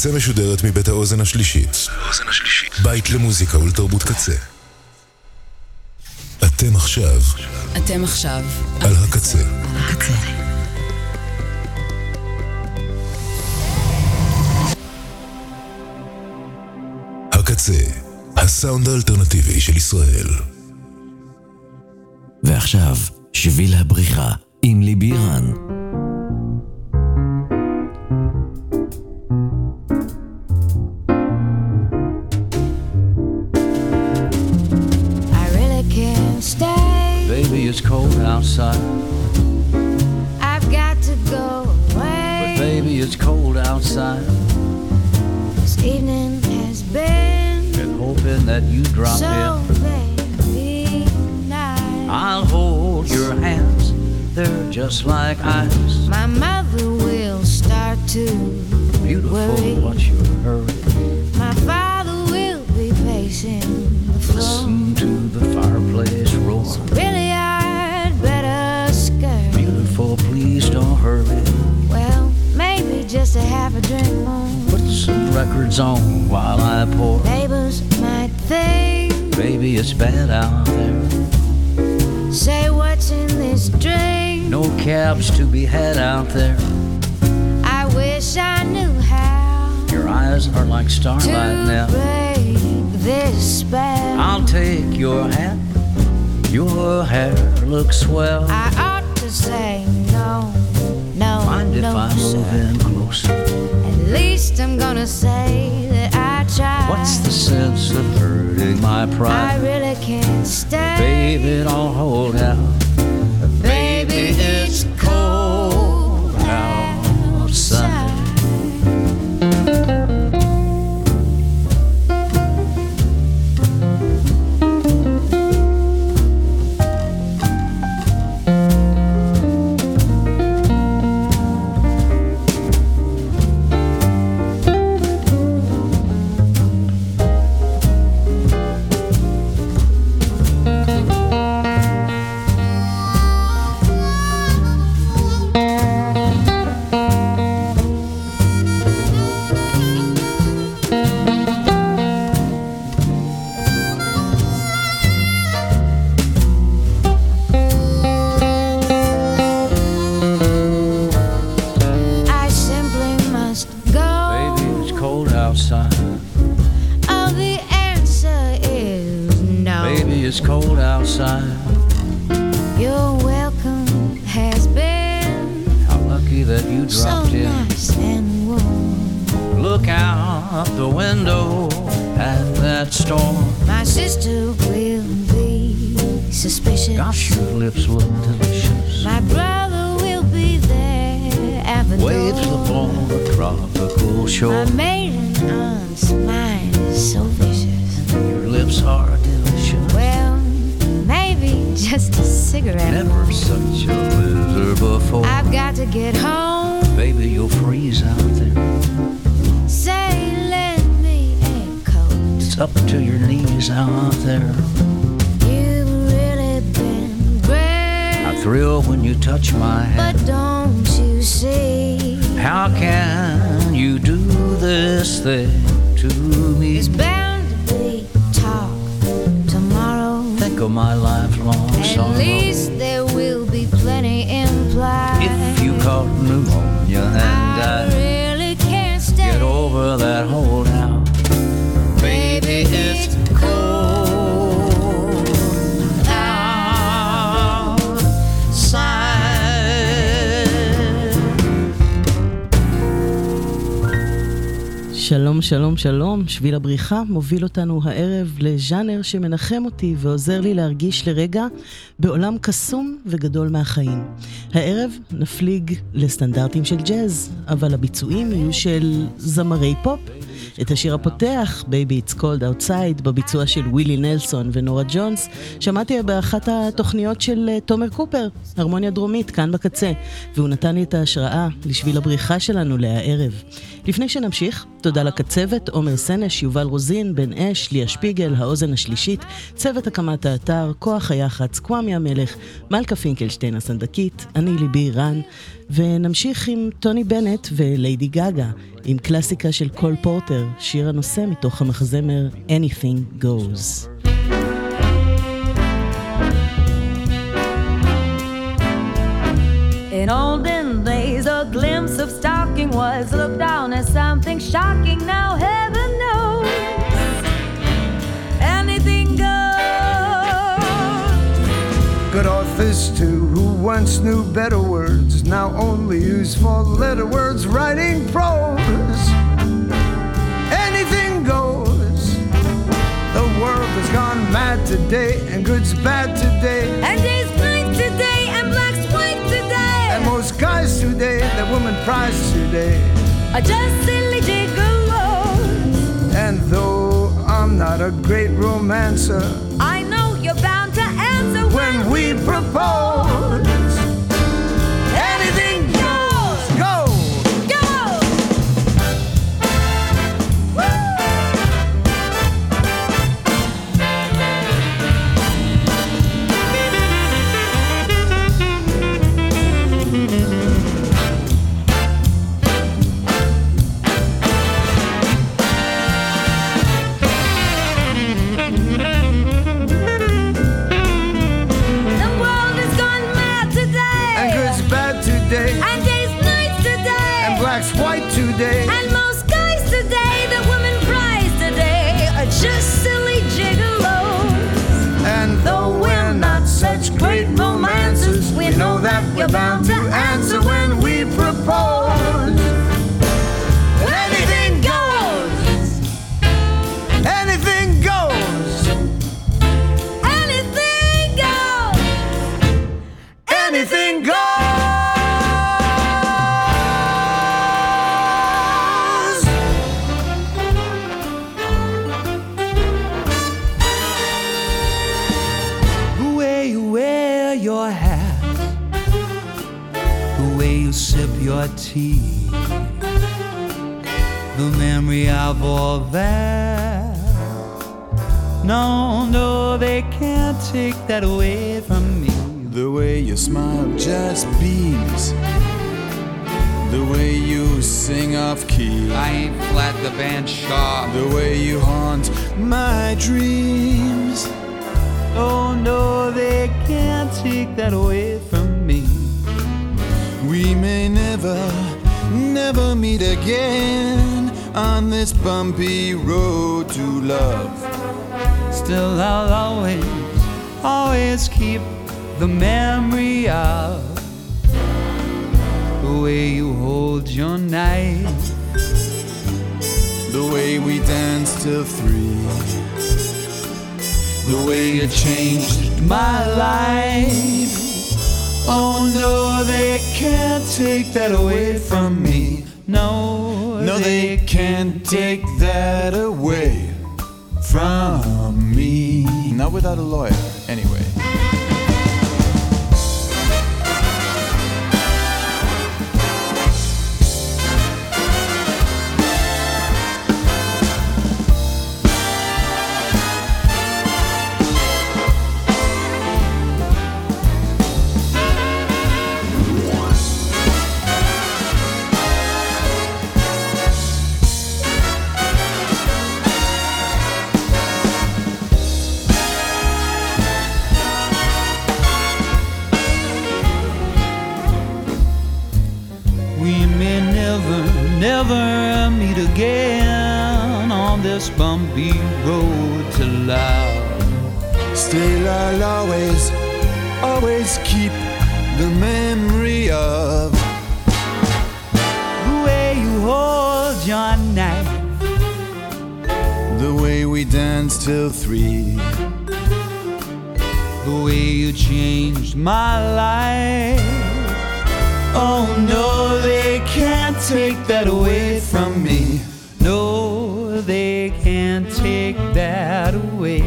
הקצה משודרת מבית האוזן השלישית. בית למוזיקה ולתרבות קצה. אתם עכשיו אתם עכשיו על הקצה. הקצה. הקצה, הסאונד האלטרנטיבי של ישראל. ועכשיו, שביל הבריחה עם ליבי רן. Outside. I've got to go away. But baby, it's cold outside. This evening has been Been hoping that you drop so in. very nice. I'll hold your hands. They're just like ice. My mother will start to Beautiful, worry. what's your hurry? My father will be pacing the floor. Listen to the fireplace roar. Really, just a half a drink more. Put some records on while I pour. Neighbors might think, Baby, it's bad out there. say what's in this drink. No cabs to be had out there. I wish I knew how Your eyes are like to starlight now. break this spell. I'll take your hat. Your hair looks swell. I ought to say no, no, Mind if I move in closer. At least I'm gonna say that I tried. What's the sense of hurting my pride? I really can't stay. Baby, don't hold out. Thrill when you touch my hand. But don't you see? How can you do this thing to me? It's bound to be talk tomorrow. Think of my lifelong At sorrow. At least there will be plenty implied. If you caught pneumonia and I I really can't stay. get over that holdout, שלום, שלום, שלום. שביל הבריחה מוביל אותנו הערב לז'אנר שמנחם אותי ועוזר לי להרגיש לרגע בעולם קסום וגדול מהחיים. הערב נפליג לסטנדרטים של ג'אז, אבל הביצועים יהיו של זמרי פופ. את השיר הפותח, Baby It's Cold Outside, בביצוע של ווילי נלסון ונורה ג'ונס, שמעתי באחת התוכניות של אה, תומר קופר, הרמוניה דרומית, כאן בקצה, והוא נתן לי את ההשראה לשביל הבריחה שלנו להערב. לפני שנמשיך, תודה לקצבת, עומר סנש, יובל רוזין, בן אש, ליה שפיגל, האוזן השלישית, צוות הקמת האתר, כוח היח"צ, קוואמי המלך, מלכה פינקלשטיין הסנדקית, אני ליבי רן, ונמשיך עם טוני בנט וליידי גאגה, עם קלאסיקה של קול פורטר, שיר הנושא מתוך המחזמר Anything Goes. In olden stocking was looked down as something shocking. Now, heaven knows anything goes. Good authors, too, who once knew better words, now only use four letter words writing prose. Anything goes. The world has gone mad today, and good's bad today. And And most guys today, the woman prize today. are just silly gigolos. And though I'm not a great romancer, I know you're bound to answer when we propose, your tea, the memory of all that. No, no, they can't take that away from me. The way your smile just beams. The way you sing off key. I ain't flat the band sharp. The way you haunt my dreams. Oh no, they can't take that away from me. We may never, never meet again on this bumpy road to love. Still, I'll always, always keep the memory of the way you hold your knife. The way we danced till three. The way you changed My life. Oh no, they can't take that away from me. No, No, they can't take that away from me. Not without a lawyer, again on this bumpy road to love. Still, I'll always, always keep the memory of The way you hold your knife. the way we danced till three. the way you changed my life. Oh no, they can't take that away from me. No, they can't take that away.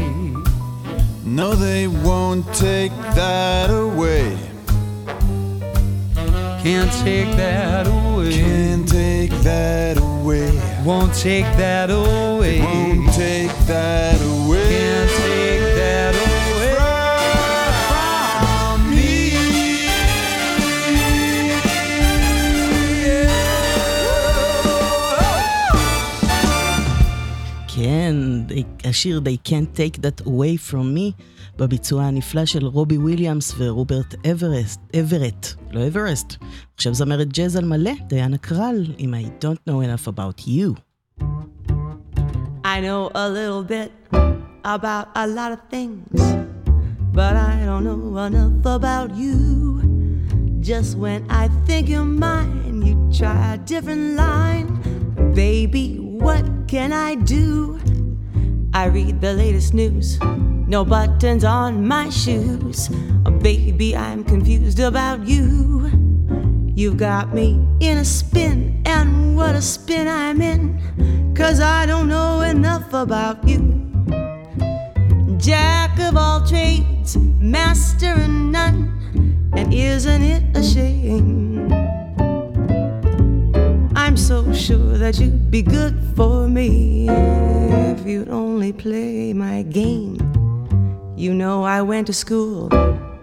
No, they won't take that away. Can't take that away. Can't take that away. won't take that away. Won't take that away. השיר They Can't Take That Away From Me, בביצוע הנפלא של רובי וויליאמס ורוברט אברסט, אברט, לא אברסט. עכשיו זמרת ג'אז על מלא, דיאנה קרל, עם I Don't Know Enough About You. I know a little bit about a lot of things, but I don't know enough about you. Just when I think you're mine, you try a different line. Baby, what can I do? I read the latest news, no buttons on my shoes. Oh, baby, I'm confused about you. You've got me in a spin, and what a spin I'm in. Cause I don't know enough about you. Jack of all trades, master of none, and isn't it a shame? I'm so sure that you'd be good for me if you'd only play my game. You know I went to school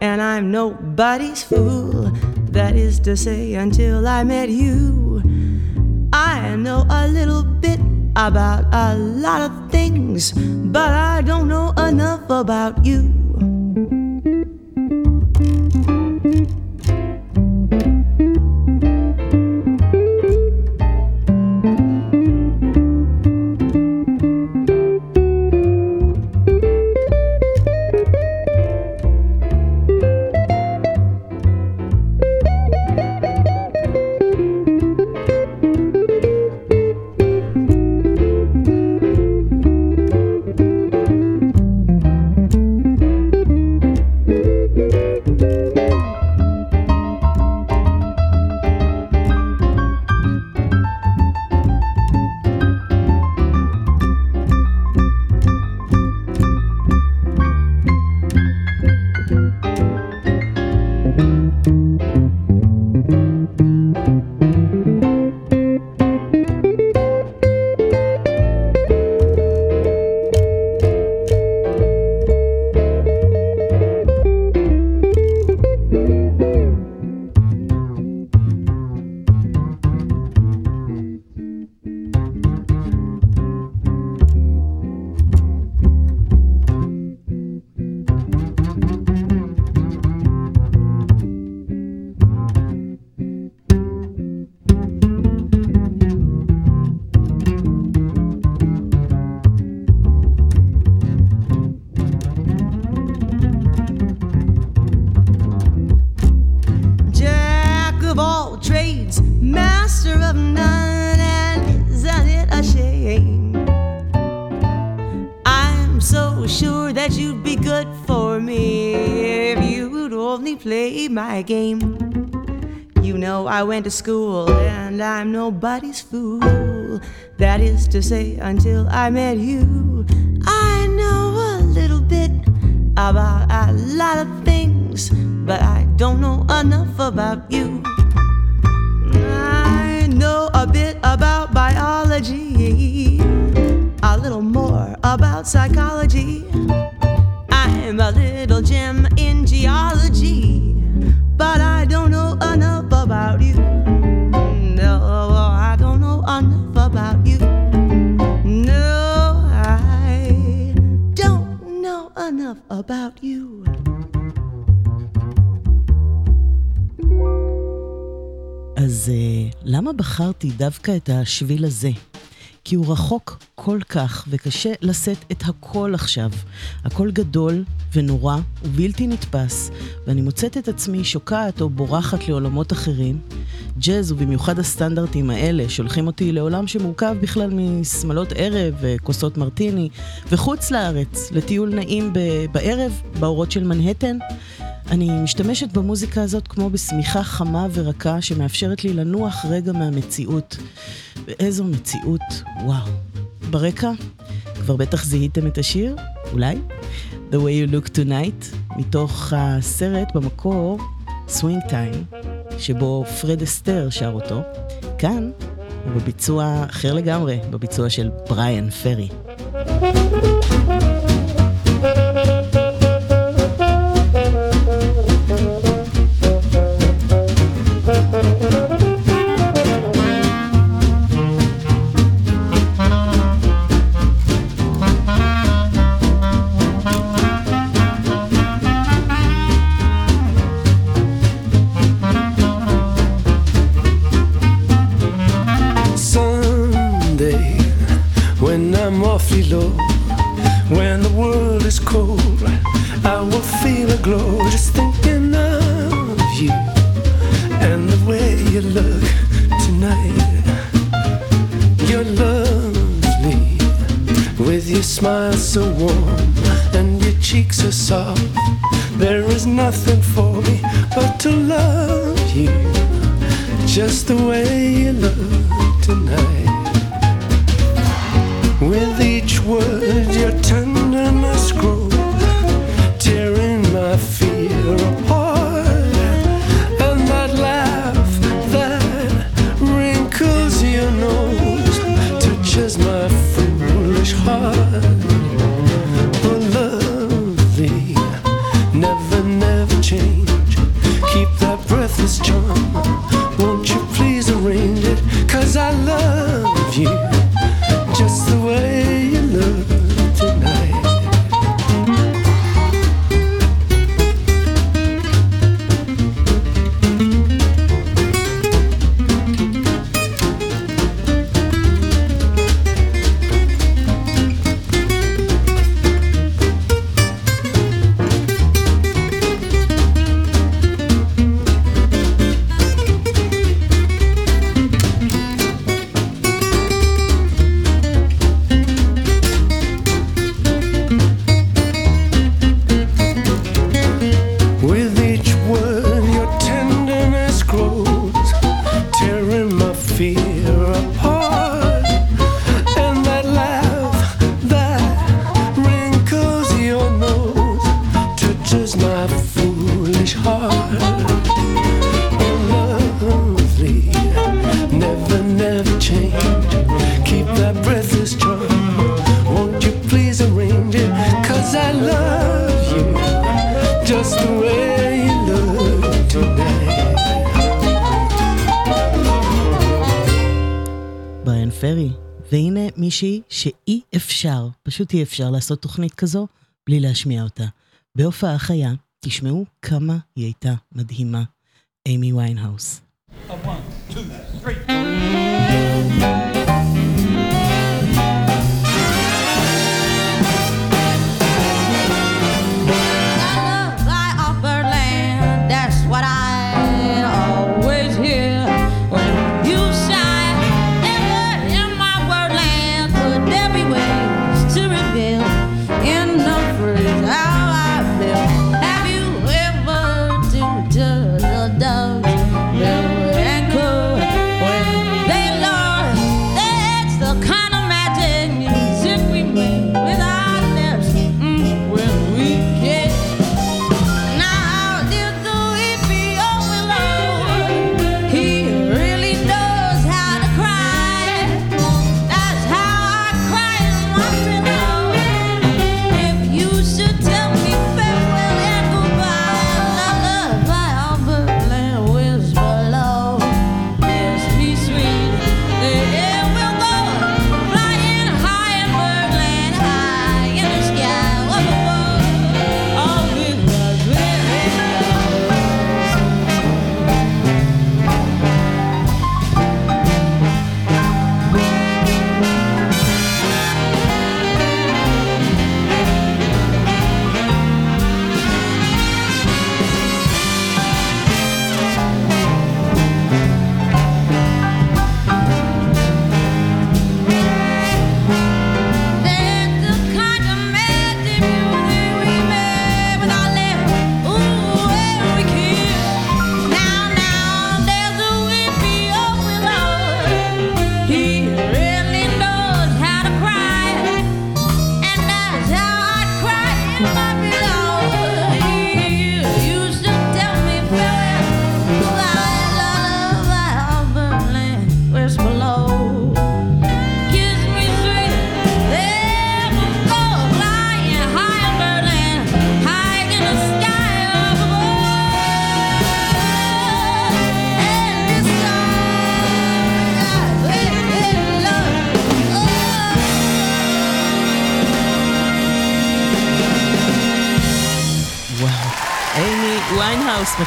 and I'm nobody's fool. That is to say, until I met you, I know a little bit about a lot of things, but I don't know enough about you. I went to school and I'm nobody's fool. That is to say, until I met you, I know a little bit about a lot of things, but I don't know enough about you. I know a bit about biology, a little more about psychology. I'm a little gem in geology, but I don't know enough about you. No, I don't know enough about you. No, I don't know enough about you. אז אה, למה בחרתי דווקא את השביל הזה? כי הוא רחוק כל כך, וקשה לשאת את הכל עכשיו. הכל גדול ונורא ובלתי נתפס, ואני מוצאת את עצמי שוקעת או בורחת לעולמות אחרים. ג'אז, ובמיוחד הסטנדרטים האלה, שולחים אותי לעולם שמורכב בכלל משמלות ערב וכוסות מרטיני, וחוץ לארץ, לטיול נעים ב- בערב, באורות של מנהטן. אני משתמשת במוזיקה הזאת כמו בשמיכה חמה ורכה שמאפשרת לי לנוח רגע מהמציאות. ואיזו מציאות, וואו. ברקע, כבר בטח זיהיתם את השיר, אולי? The way you look tonight, מתוך הסרט במקור, Swing Time, שבו פרד אסתר שר אותו. כאן, הוא בביצוע אחר לגמרי, בביצוע של בריאן פרי. פשוט אי אפשר לעשות תוכנית כזו בלי להשמיע אותה. בהופעה חיה, תשמעו כמה היא הייתה מדהימה. אמי ויינהאוס. One, two, three.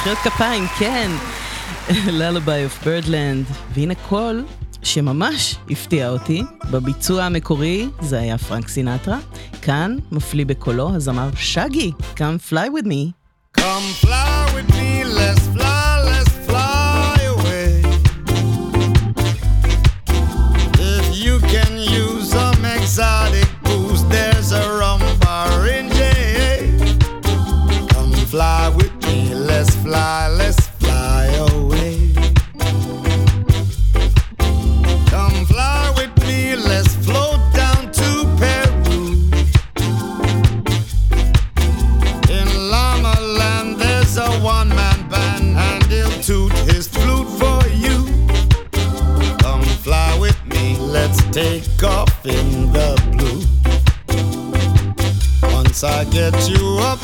מחיאות כפיים, כן. Lullaby אוף ברדלנד. והנה קול שממש הפתיע אותי. בביצוע המקורי זה היה פרנק סינטרה. כאן מפליא בקולו הזמר שגי, Come fly with me. Come fly with me, let's I get you up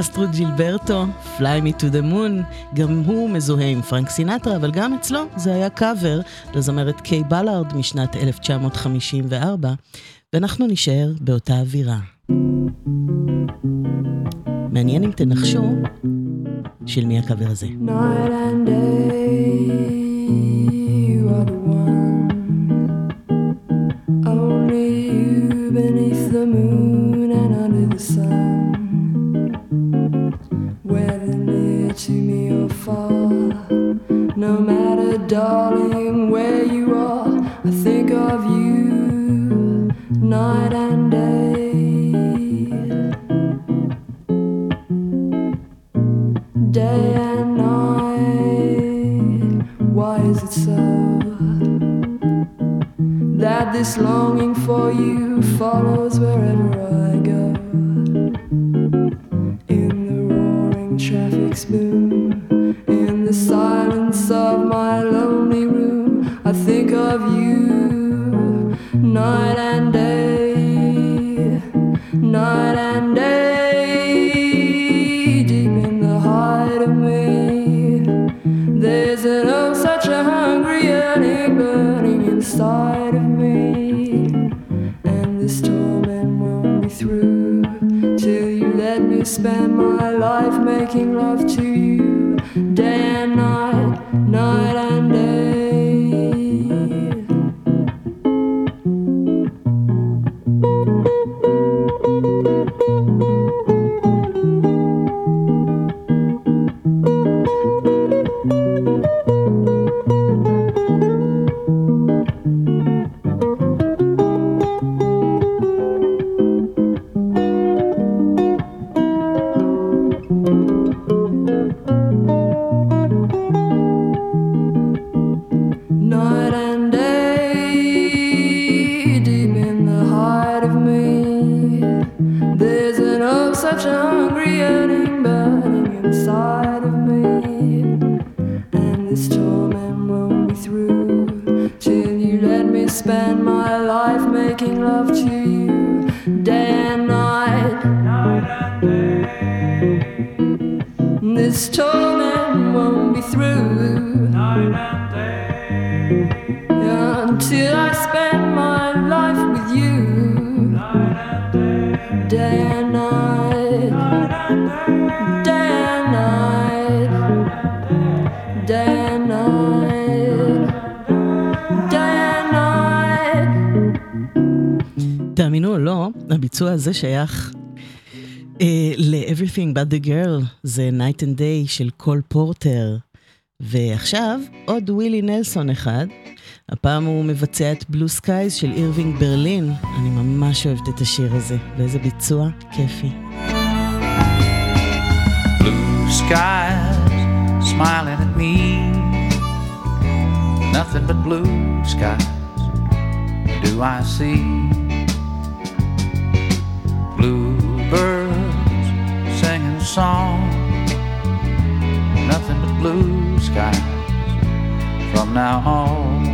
אסטרו ג'ילברטו, Fly Me to the Moon, גם הוא מזוהה עם פרנק סינטרה, אבל גם אצלו זה היה קאבר לזמרת קיי בלארד משנת 1954, ואנחנו נישאר באותה אווירה. thank you מעניין אם תנחשו של מי הקאבר הזה. Darling, longing for you follows wherever I my life making love to you, day and night, night הזה שייך אה, ל-Everything But the Girl, זה Night and Day של קול פורטר. ועכשיו, עוד ווילי נלסון אחד. הפעם הוא מבצע את בלו סקייז של אירווינג ברלין. אני ממש אוהבת את השיר הזה, ואיזה ביצוע כיפי. Blue skies smiling at me. Nothing but blue skies do I see. Bluebirds singing song. Nothing but blue skies from now on.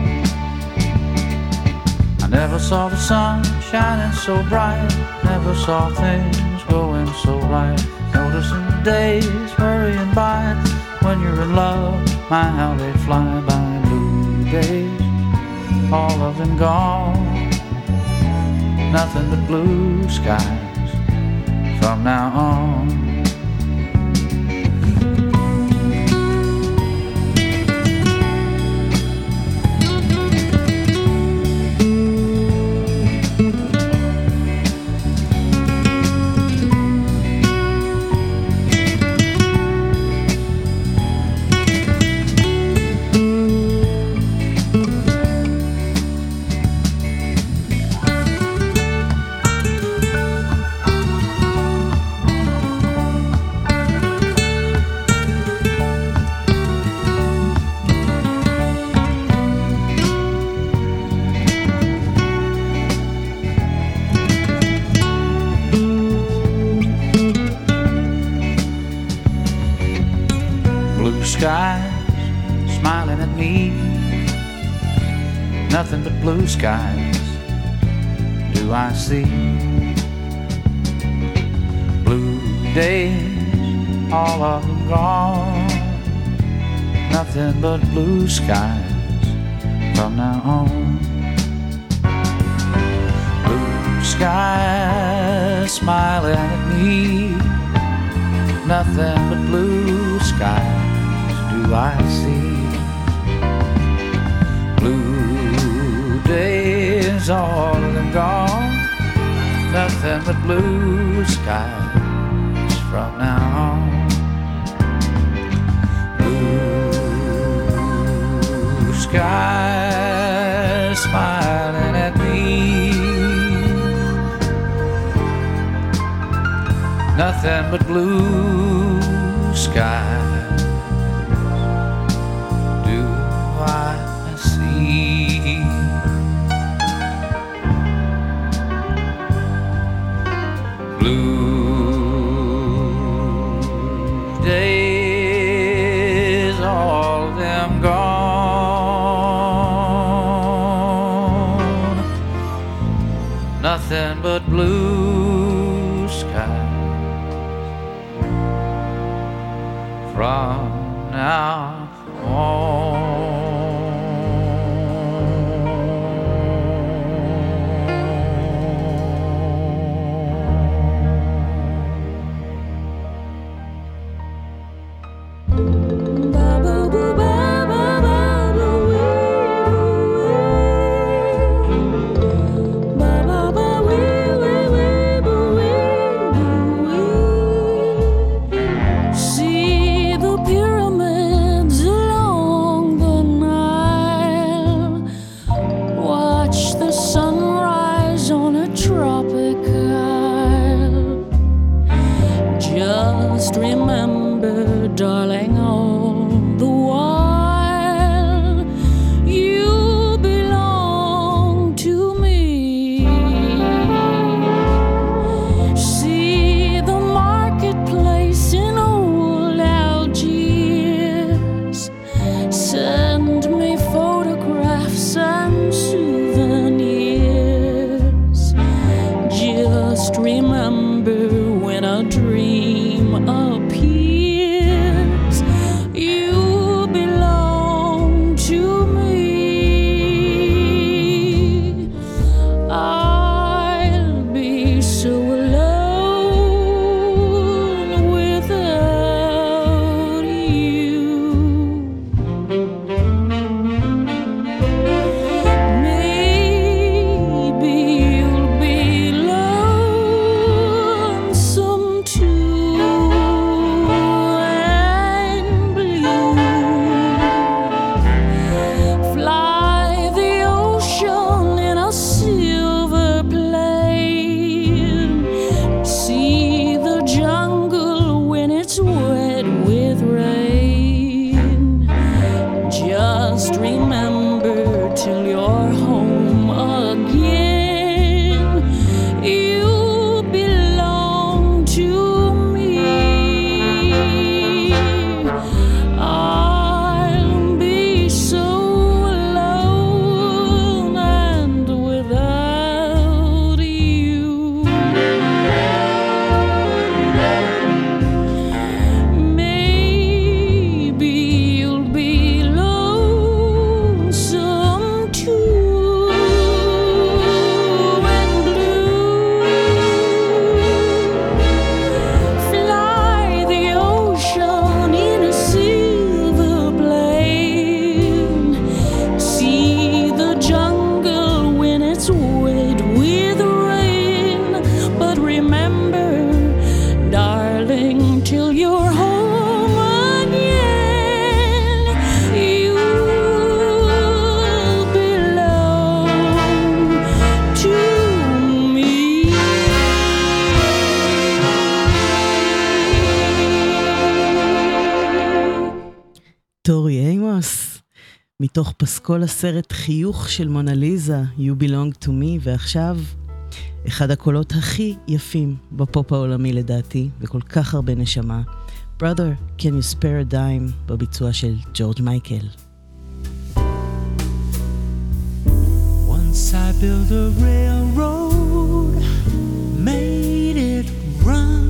I never saw the sun shining so bright. Never saw things going so right. Noticing the days hurrying by. When you're in love, my how they fly by. Blue days, all of them gone. Nothing but blue skies from now on. Blue days all of them gone. Nothing but blue skies from now on. Blue skies smiling at me. Nothing but blue skies do I see. Nothing but blue skies from now on. Blue skies smiling at me. Nothing but blue skies remember, darling, מתוך פסקול הסרט חיוך של מונליזה, You Belong to Me, ועכשיו, אחד הקולות הכי יפים בפופ העולמי לדעתי, וכל כך הרבה נשמה, Brother, Can You Spare a Dime, בביצוע של ג'ורג' מייקל. Once I built a railroad, made it run,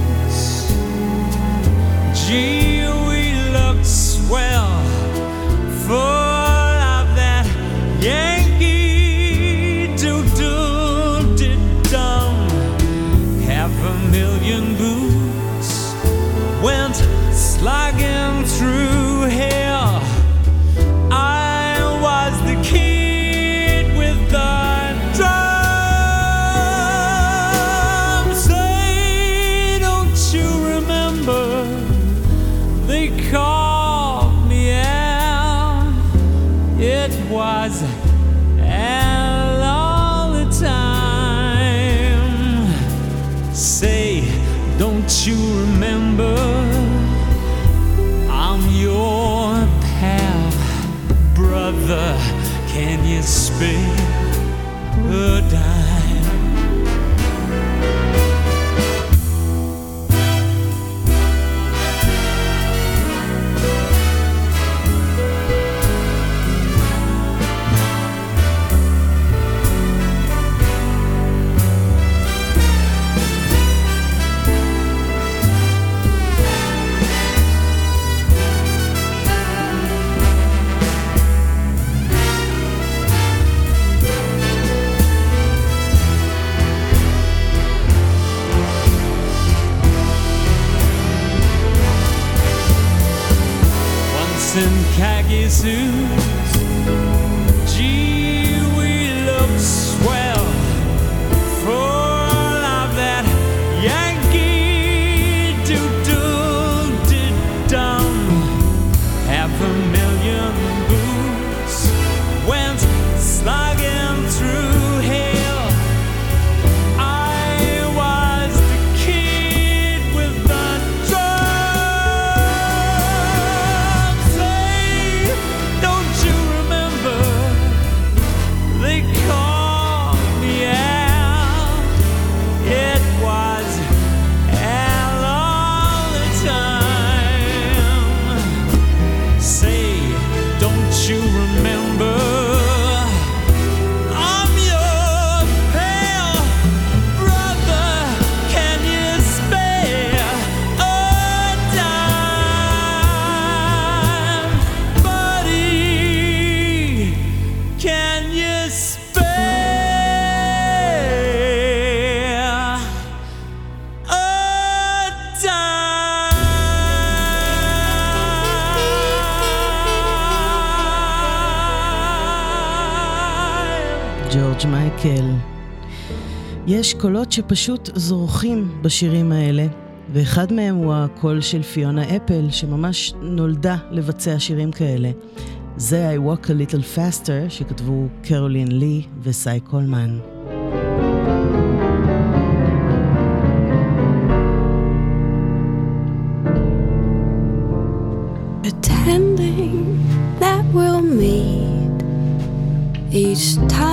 soon שפשוט זורחים בשירים האלה, ואחד מהם הוא הקול של פיונה אפל, שממש נולדה לבצע שירים כאלה. זה I Walk a Little Faster, שכתבו קרולין לי וסי קולמן. That meet each time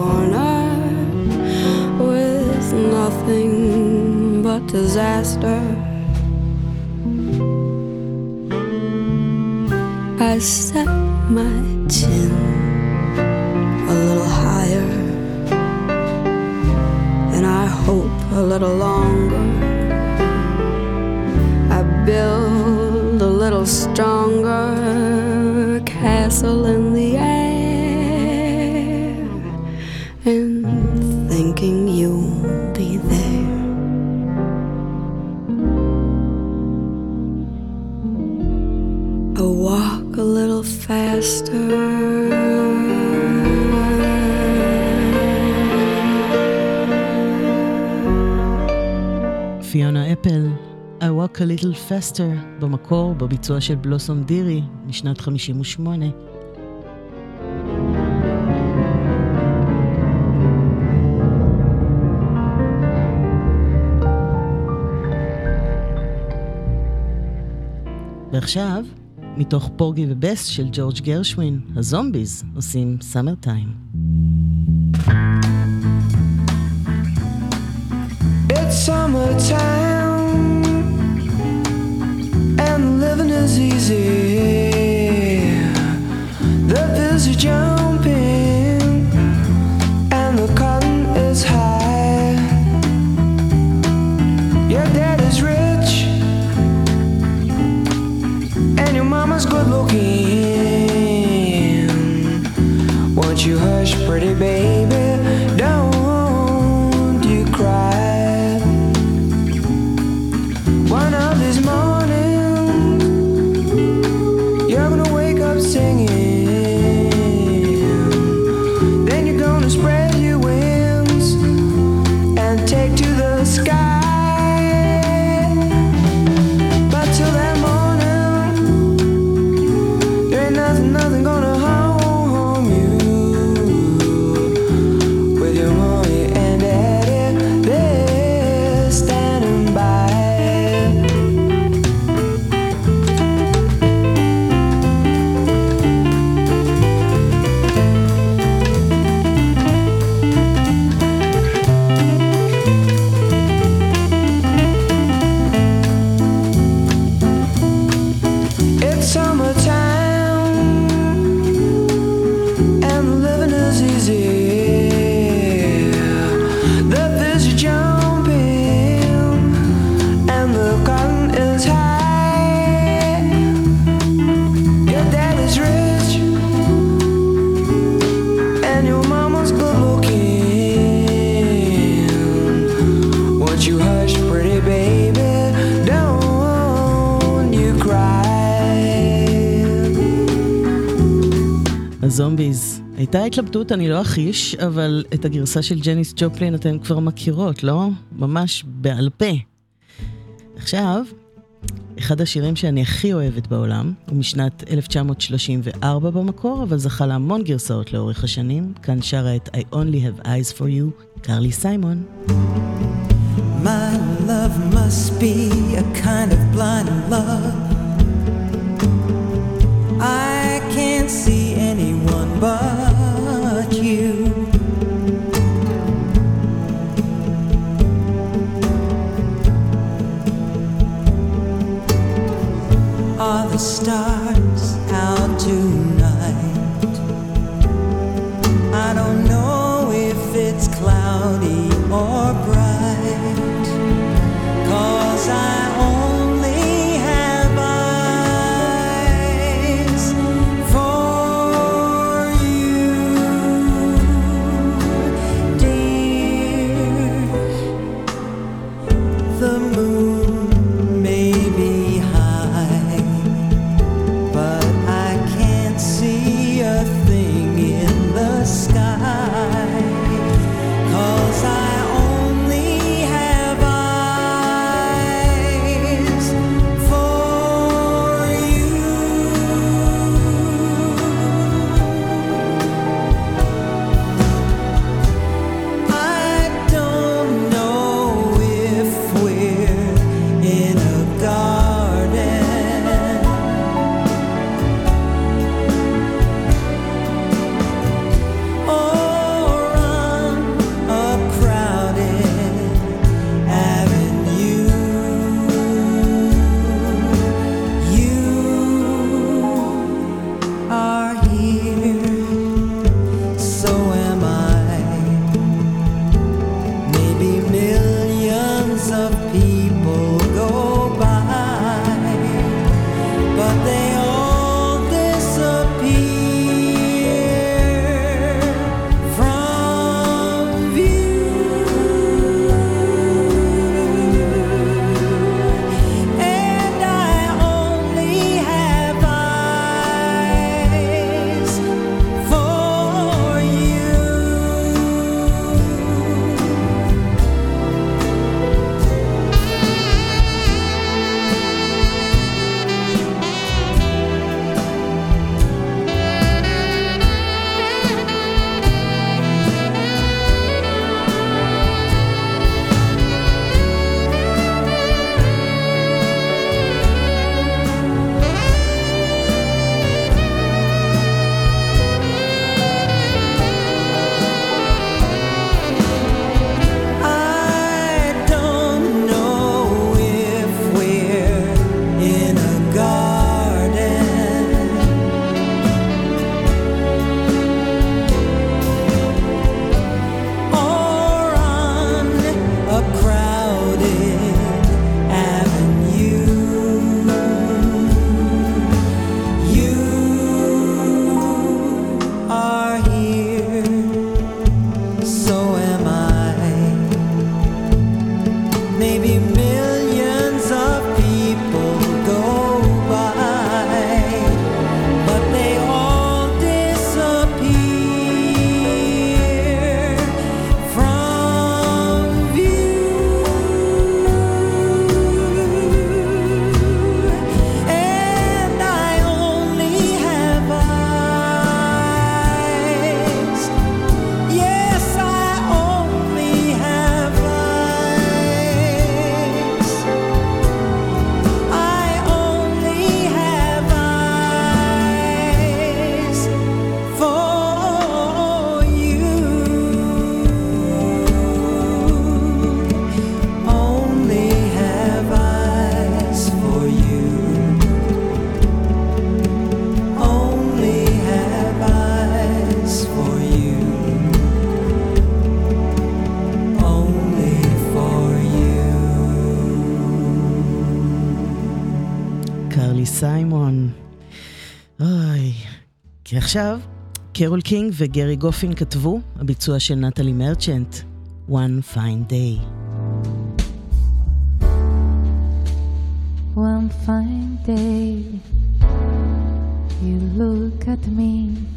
corner with nothing but disaster. I set my chin a little higher, and I hope a little longer. I build a little stronger castle in the air. Walk a Little Faster, במקור, בביצוע של בלוסום דירי, משנת 58. ועכשיו, מתוך פורגי ובס של ג'ורג' גרשווין, הזומביז עושים סאמר טיים. It's summertime is easy. The bills are jumping, and the cotton is high. Your dad is rich, and your mama's good looking. Won't you hush, pretty baby? הזומביז. הייתה התלבטות, אני לא אחיש, אבל את הגרסה של ג'ניס ג'ופלין אתן כבר מכירות, לא? ממש בעל פה. עכשיו, אחד השירים שאני הכי אוהבת בעולם, הוא משנת 1934 במקור, אבל זכה להמון גרסאות לאורך השנים. כאן שרה את I Only Have Eyes For You, קרלי סיימון. My love must be a kind of blind love. 봐. עכשיו, קרול קינג וגרי גופין כתבו, הביצוע של נטלי מרצ'נט, One Fine Day. One fine day, you look at me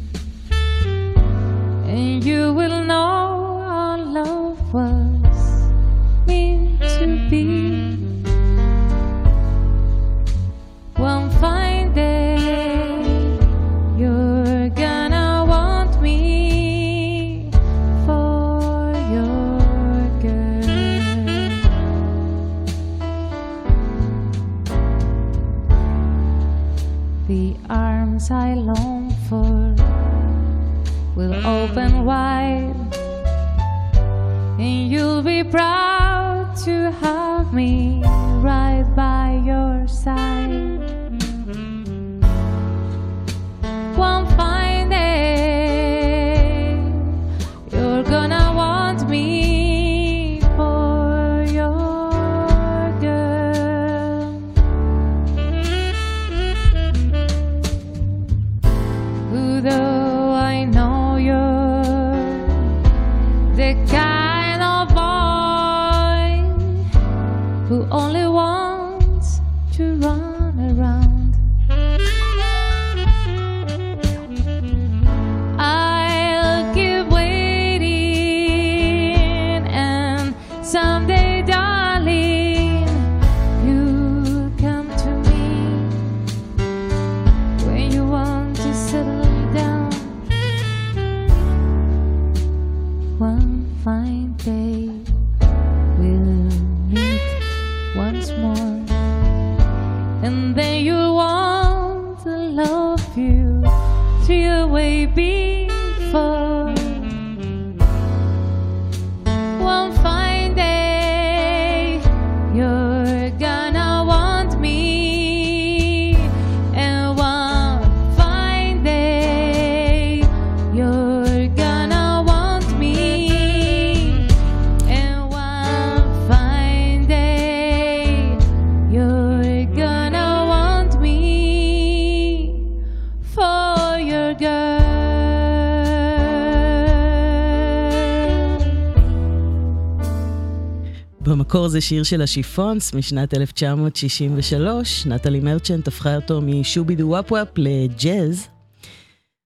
זה שיר של השיפונס משנת 1963, נטלי מרצ'נט הפכה אותו משובי דו וואפ וואפ לג'אז.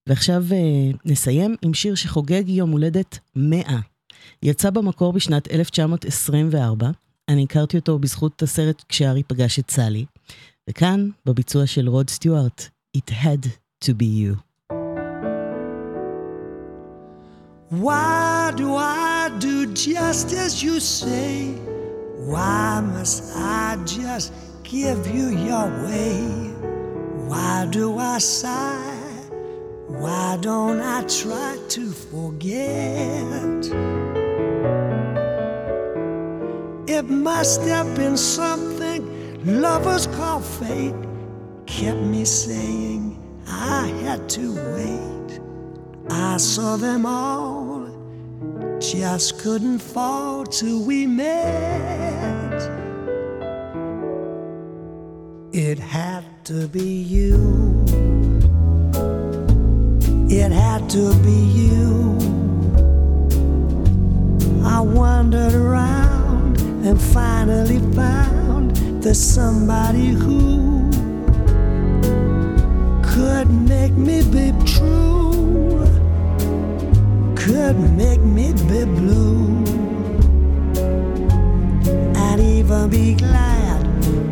ועכשיו אה, נסיים עם שיר שחוגג יום הולדת 100. יצא במקור בשנת 1924, אני הכרתי אותו בזכות הסרט כשארי פגש את סלי, וכאן, בביצוע של רוד סטיוארט, It had to be you. Why do I do just as you say? Why must I just give you your way? Why do I sigh? Why don't I try to forget? It must have been something lovers call fate kept me saying I had to wait. I saw them all, just couldn't fall till we met. It had to be you. It had to be you. I wandered around and finally found there's somebody who could make me be true, could make me be blue, and even be glad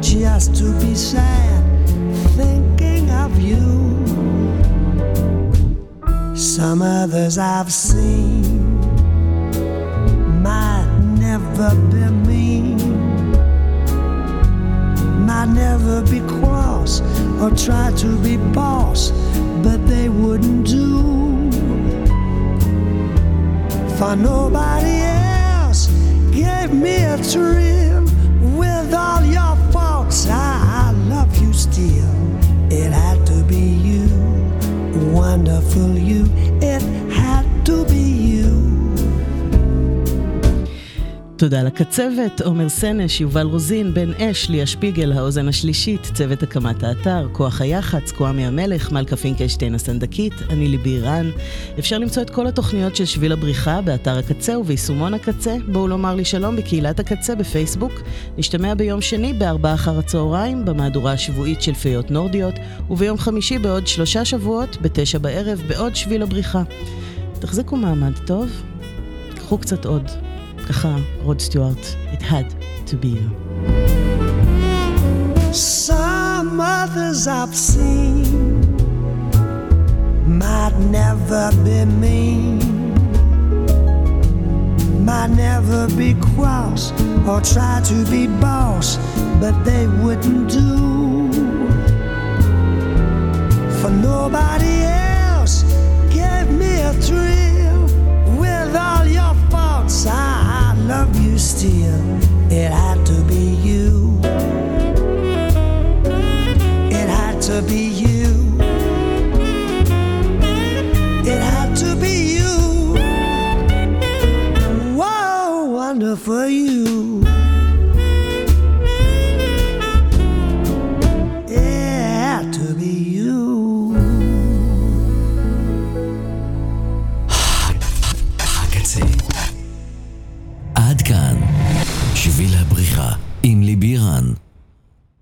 just to be sad thinking of you. Some others I've seen might never be mean, might never be cross or try to be boss, but they wouldn't do. For nobody else gave me a thrill. תודה לקצבת, עומר סנש, יובל רוזין, בן אש, ליה שפיגל, האוזן השלישית, צוות הקמת האתר, כוח היח"צ, כהמי המלך, מלכה פינקלשטיין הסנדקית, אני ליבי רן. אפשר למצוא את כל התוכניות של שביל הבריחה באתר הקצה וביישומון הקצה. בואו לומר לי שלום בקהילת הקצה בפייסבוק. נשתמע ביום שני בארבעה אחר הצהריים, במהדורה השבועית של פיות נורדיות, וביום חמישי בעוד שלושה שבועות, בתשע בערב, בעוד שביל הבריחה. תחזיקו מעמד טוב, קחו קצת עוד. ככה, רוד סטיוארט, It had to be you. Some others I've seen might never be mean, might never be cross or try to be boss, but they wouldn't do for nobody else. Gave me a thrill Love you still. It had to be you. It had to be you. It had to be you. Whoa, wonderful you.